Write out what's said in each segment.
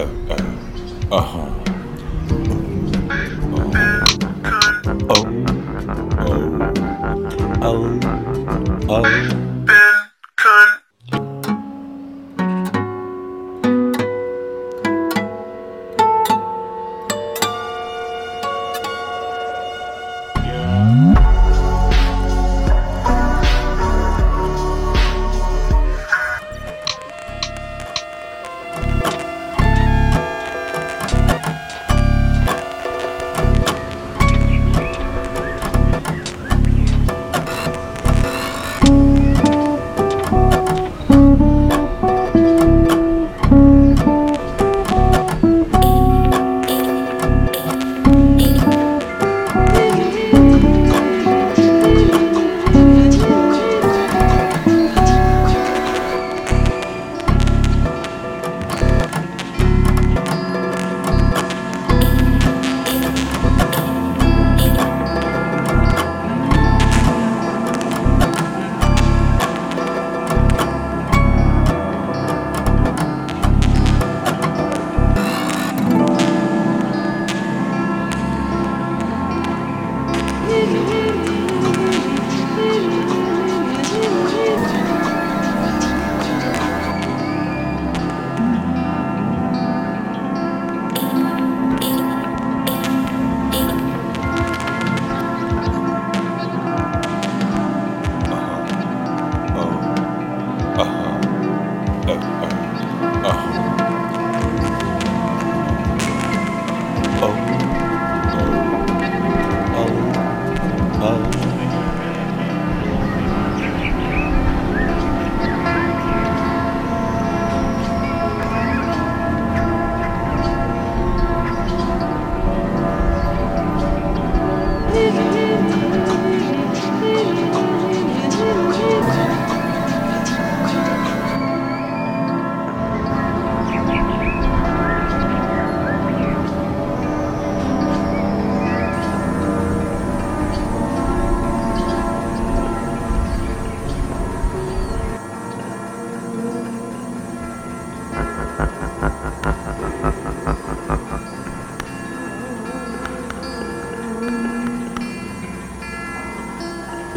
uh, uh huh. Oh. Oh. Oh. Oh. oh.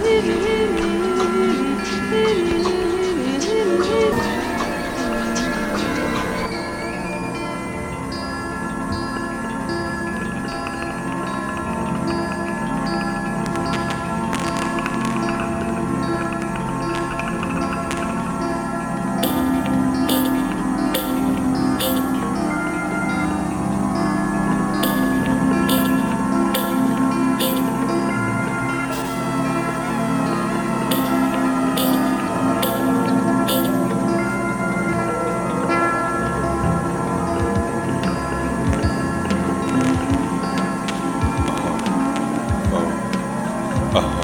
You. Thank